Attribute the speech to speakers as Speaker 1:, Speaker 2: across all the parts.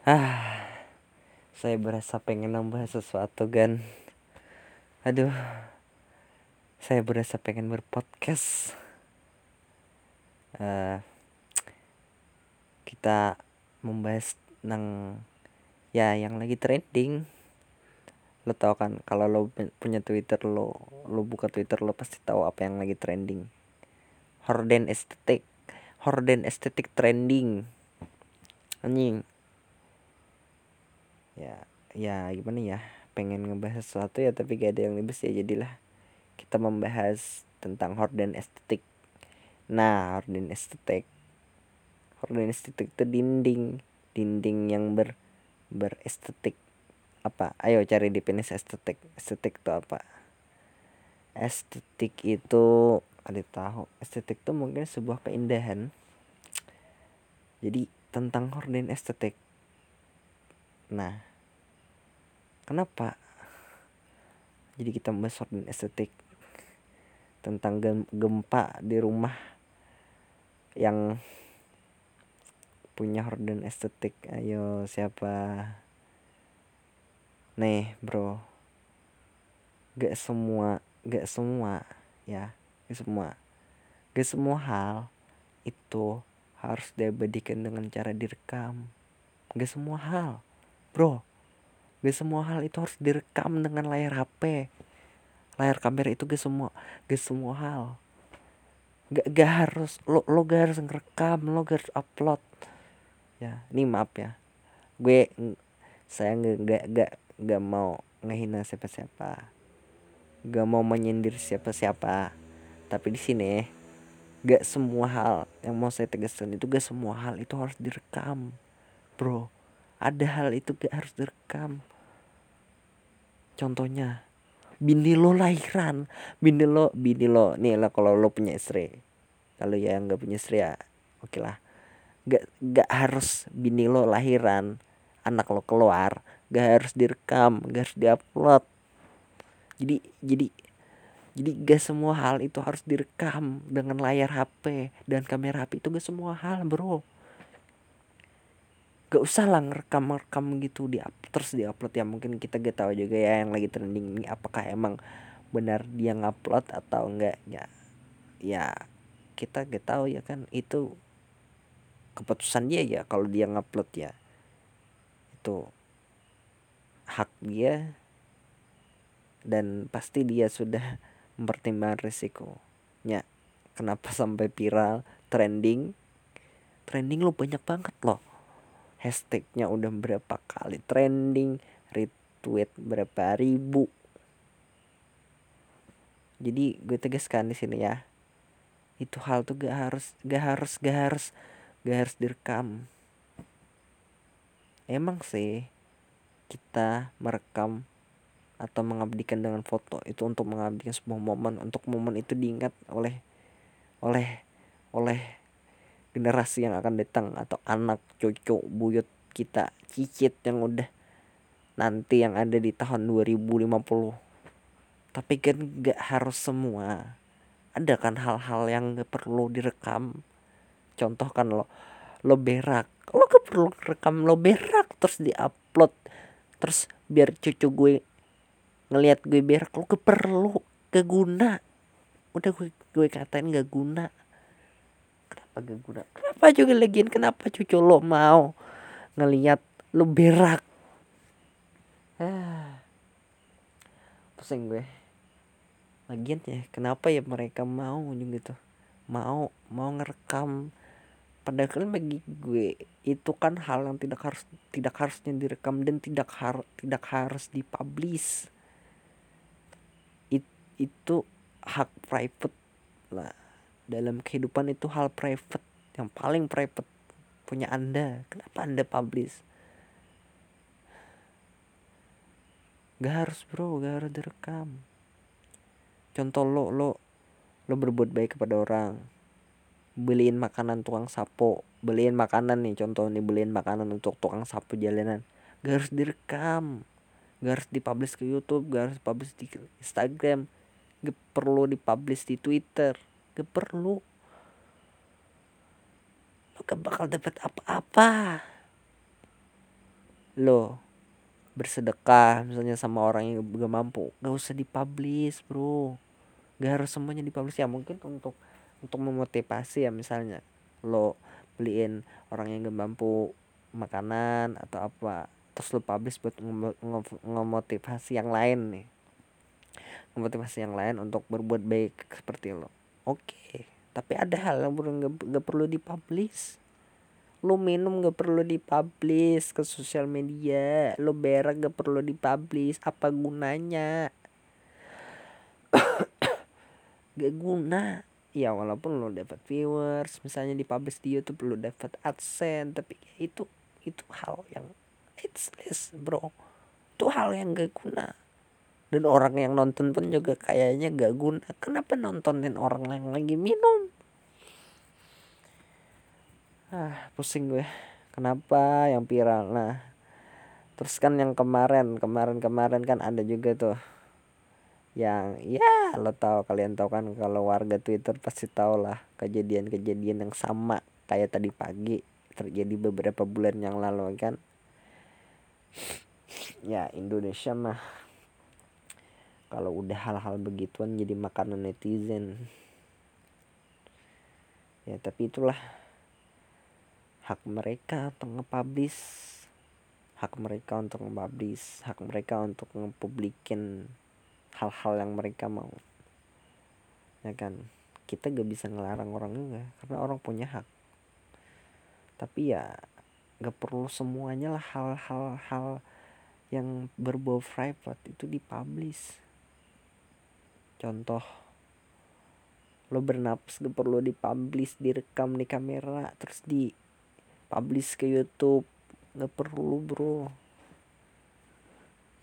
Speaker 1: Ah, saya berasa pengen nambah sesuatu kan. Aduh, saya berasa pengen berpodcast. Uh, kita membahas nang ya yang lagi trending. Lo tau kan kalau lo punya Twitter lo, lo buka Twitter lo pasti tahu apa yang lagi trending. Horden estetik, horden estetik trending. Anjing, ya ya gimana ya? Pengen ngebahas sesuatu ya tapi gak ada yang dibahas ya jadilah. Kita membahas tentang horden estetik. Nah horden estetik. Horden estetik itu dinding. Dinding yang ber berestetik. Apa? Ayo cari definisi estetik. Estetik itu apa? Estetik itu ada tahu? Estetik itu mungkin sebuah keindahan. Jadi tentang horden estetik. Nah kenapa? Jadi kita dan estetik tentang gempa di rumah yang punya horden estetik. Ayo siapa? Nih bro. Gak semua gak semua ya. Gak semua. Gak semua hal itu harus diabadikan dengan cara direkam. Gak semua hal bro gak semua hal itu harus direkam dengan layar HP layar kamera itu gak semua gak semua hal. Gak, gak harus lo lo gak harus ngerekam lo gak harus upload. Ya ini maaf ya. Gue saya gak gak gak, gak mau ngehina siapa siapa gak mau menyindir siapa siapa tapi di sini gak semua hal yang mau saya tegaskan itu gak semua hal itu harus direkam bro. Ada hal itu gak harus direkam contohnya. Bini lo lahiran. Bini lo bini lo. Nih lah kalau lo punya istri. Kalau ya nggak punya istri ya oke lah. Gak gak harus bini lo lahiran. Anak lo keluar gak harus direkam gak harus diupload. Jadi jadi jadi gak semua hal itu harus direkam dengan layar HP dan kamera HP itu gak semua hal bro gak usah lah ngerekam rekam gitu di up, terus di upload ya. Mungkin kita gak tahu juga ya yang lagi trending ini apakah emang benar dia ngupload atau enggak ya ya kita gak tahu ya kan. Itu keputusan dia ya kalau dia ngupload ya. Itu hak dia dan pasti dia sudah mempertimbangkan risikonya. Kenapa sampai viral trending? Trending lo banyak banget loh hashtagnya udah berapa kali trending retweet berapa ribu. Jadi gue tegaskan di sini ya itu hal tuh gak harus gak harus gak harus gak harus direkam. Emang sih kita merekam atau mengabdikan dengan foto itu untuk mengabdikan sebuah momen untuk momen itu diingat oleh oleh oleh generasi yang akan datang atau anak cucu buyut kita cicit yang udah nanti yang ada di tahun 2050 tapi kan gak harus semua. Ada kan hal-hal yang gak perlu direkam. Contoh kan lo lo berak. Lo gak perlu rekam lo berak terus diupload. Terus biar cucu gue ngelihat gue berak lo gak perlu gak guna. Udah gue gue katain gak guna gak guna. Kenapa juga lagian kenapa cucu lo mau ngeliat lo berak? Pusing gue. Lagian ya kenapa ya mereka mau gitu mau mau ngerekam. Padahal bagi gue itu kan hal yang tidak harus tidak harusnya direkam dan tidak har tidak harus dipublish. It, itu hak private lah dalam kehidupan itu hal private yang paling private punya anda. Kenapa anda publish? Gak harus bro gak harus direkam. Contoh lo lo lo berbuat baik kepada orang. Beliin makanan tukang sapu beliin makanan nih contoh nih beliin makanan untuk tukang sapu jalanan. Gak harus direkam. Gak harus dipublish ke YouTube gak harus publish di Instagram. Gak perlu dipublish di Twitter gak perlu. Lo gak bakal dapat apa-apa. Lo bersedekah misalnya sama orang yang gak mampu gak usah dipublish bro. Gak harus semuanya dipublish. Ya mungkin untuk untuk memotivasi ya misalnya lo beliin orang yang gak mampu makanan atau apa terus lo publish buat ngemotivasi yang lain nih. Memotivasi yang lain untuk berbuat baik seperti lo oke tapi ada hal yang gak, gak perlu dipublish. Lu minum gak perlu dipublish ke sosial media. Lu berak gak perlu dipublish. Apa gunanya? Gak guna. Ya walaupun lo dapat viewers misalnya dipublish di YouTube lo dapat adsense tapi itu itu hal yang it's less bro. Itu hal yang gak guna dan orang yang nonton pun juga kayaknya gak guna. Kenapa nontonin orang yang lagi? Minum. Ah pusing gue. Kenapa yang viral? Nah terus kan yang kemarin kemarin kemarin kan ada juga tuh. Yang ya lo tahu kalian tahu kan kalau warga Twitter pasti tahu lah kejadian-kejadian yang sama kayak tadi pagi terjadi beberapa bulan yang lalu kan? Ya Indonesia mah kalau udah hal-hal begituan jadi makanan netizen. Ya tapi itulah hak mereka untuk nge-publish. Hak mereka untuk nge-publish. Hak mereka untuk nge-publikin hal-hal yang mereka mau. Ya kan? Kita gak bisa ngelarang orang juga karena orang punya hak. Tapi ya gak perlu semuanya lah hal-hal hal yang berbau private itu dipublish contoh lo bernapas gak perlu dipublish direkam di kamera terus di publish ke YouTube. Nggak perlu bro.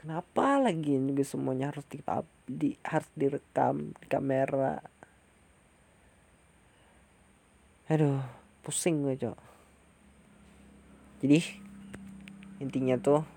Speaker 1: Kenapa lagi juga semuanya harus di, di harus direkam di kamera? Aduh pusing gue cok. Jadi intinya tuh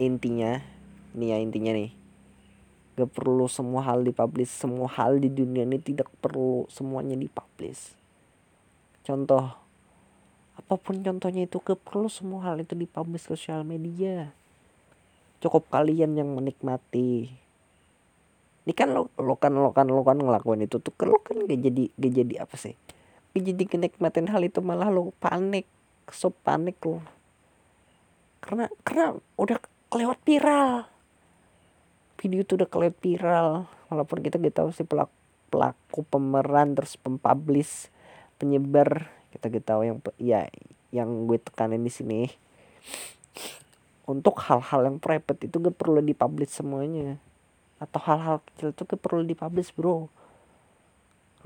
Speaker 1: intinya ini ya intinya nih gak perlu semua hal dipublish semua hal di dunia ini tidak perlu semuanya dipublish. Contoh apa pun contohnya itu ke perlu semua hal itu dipublish ke sosial media. Cukup kalian yang menikmati. Ini kan lo, lo kan lo kan lo kan ngelakuin itu tuh lo kan gak jadi gak jadi apa sih? Gak jadi kenikmatin hal itu malah lo panik so panik lo. Karena karena udah kelewat viral video itu udah kelewat viral. Walaupun kita gak tahu sih pelaku pelaku pemeran terus pempublish penyebar. Kita tahu yang ya yang gue tekanin di sini. Untuk hal-hal yang private itu gak perlu dipublish semuanya. Atau hal-hal kecil itu gak perlu dipublish bro.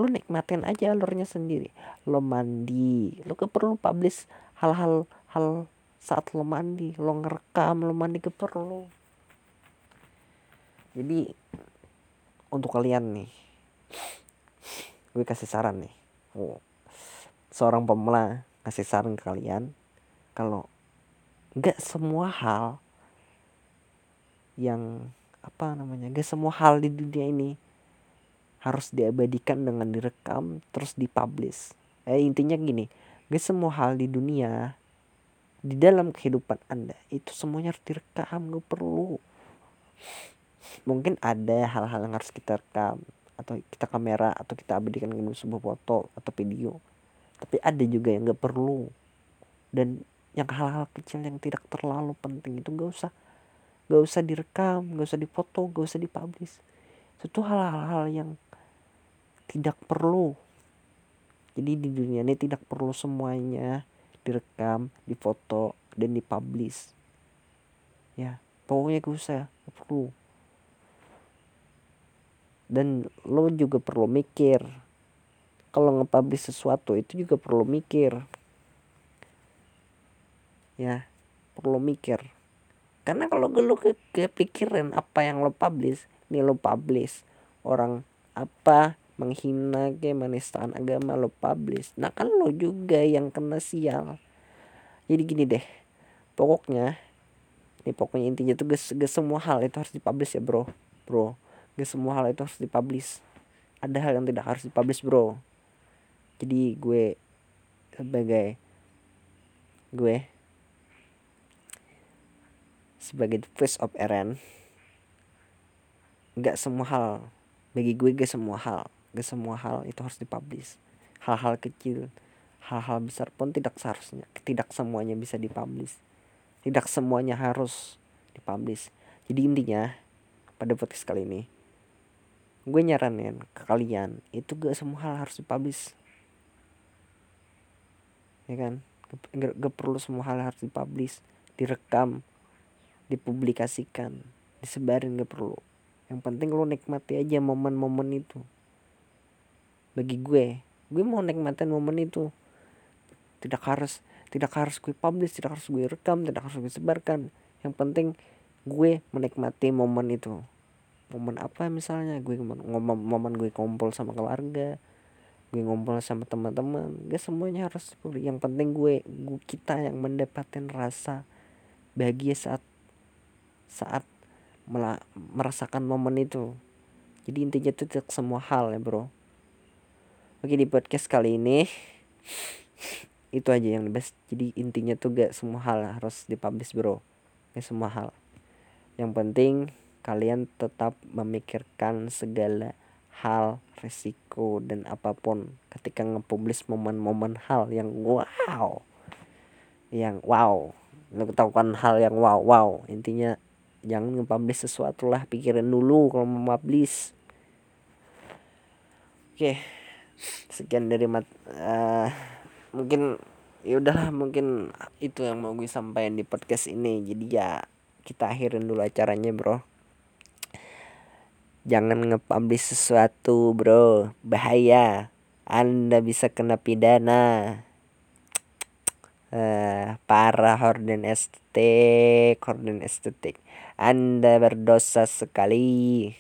Speaker 1: Lu nikmatin aja alurnya sendiri. Lo mandi lo gak perlu publish hal-hal hal saat lo mandi. Lo ngerekam lo mandi gak perlu jadi untuk kalian nih gue kasih saran nih. Oh seorang pemula ngasih saran ke kalian kalau nggak semua hal yang apa namanya gak semua hal di dunia ini harus diabadikan dengan direkam terus dipublish. Eh intinya gini gak semua hal di dunia di dalam kehidupan anda itu semuanya harus direkam gak perlu mungkin ada hal-hal yang harus kita rekam atau kita kamera atau kita abadikan dengan sebuah foto atau video. Tapi ada juga yang gak perlu. Dan yang hal-hal kecil yang tidak terlalu penting itu gak usah. Gak usah direkam gak usah difoto gak usah dipublish. Itu hal-hal yang tidak perlu. Jadi di dunia ini tidak perlu semuanya direkam difoto dan dipublish. Ya pokoknya gak usah gak perlu dan lo juga perlu mikir. Kalau nge-publish sesuatu itu juga perlu mikir. Ya perlu mikir. Karena kalau lu ke kepikiran apa yang lo publish ini lo publish. Orang apa menghina ke menistaan agama lo publish. Nah kan lo juga yang kena sial. Jadi gini deh pokoknya ini pokoknya intinya tuh gak, gak semua hal itu harus dipublish ya bro. Bro gak semua hal itu harus dipublish. Ada hal yang tidak harus dipublish bro. Jadi gue sebagai gue sebagai the face of Eren nggak semua hal bagi gue gak semua hal gak semua hal itu harus dipublish. Hal-hal kecil hal-hal besar pun tidak seharusnya tidak semuanya bisa dipublish. Tidak semuanya harus dipublish. Jadi intinya pada podcast kali ini gue nyaranin ke kalian itu gak semua hal harus dipublish. Ya kan? Gak, gak perlu semua hal harus dipublish direkam dipublikasikan disebarin gak perlu. Yang penting lo nikmati aja momen-momen itu. Bagi gue gue mau nikmatin momen itu. Tidak harus tidak harus gue publish tidak harus gue rekam tidak harus gue sebarkan. Yang penting gue menikmati momen itu momen apa misalnya? Gue ngomong momen gue kumpul sama keluarga gue ngumpul sama teman-teman gak semuanya harus yang penting gue, gue kita yang mendapatkan rasa bahagia saat saat merasakan momen itu. Jadi intinya itu tidak semua hal ya bro. Oke di podcast kali ini itu aja yang best. Jadi intinya tuh gak semua hal harus dipublish bro. Gak semua hal. Yang penting kalian tetap memikirkan segala hal resiko dan apa pun ketika ngepublish momen-momen hal yang wow. Yang wow. Lo kan hal yang wow wow. Intinya jangan nge-publish sesuatu lah pikirin dulu kalau mau publish. Oke sekian dari mat uh, mungkin ya udahlah mungkin itu yang mau gue sampaikan di podcast ini. Jadi ya kita akhirin dulu acaranya bro jangan nge-publish sesuatu bro. Bahaya. Anda bisa kena pidana. Uh, para horden estetik horden estetik anda berdosa sekali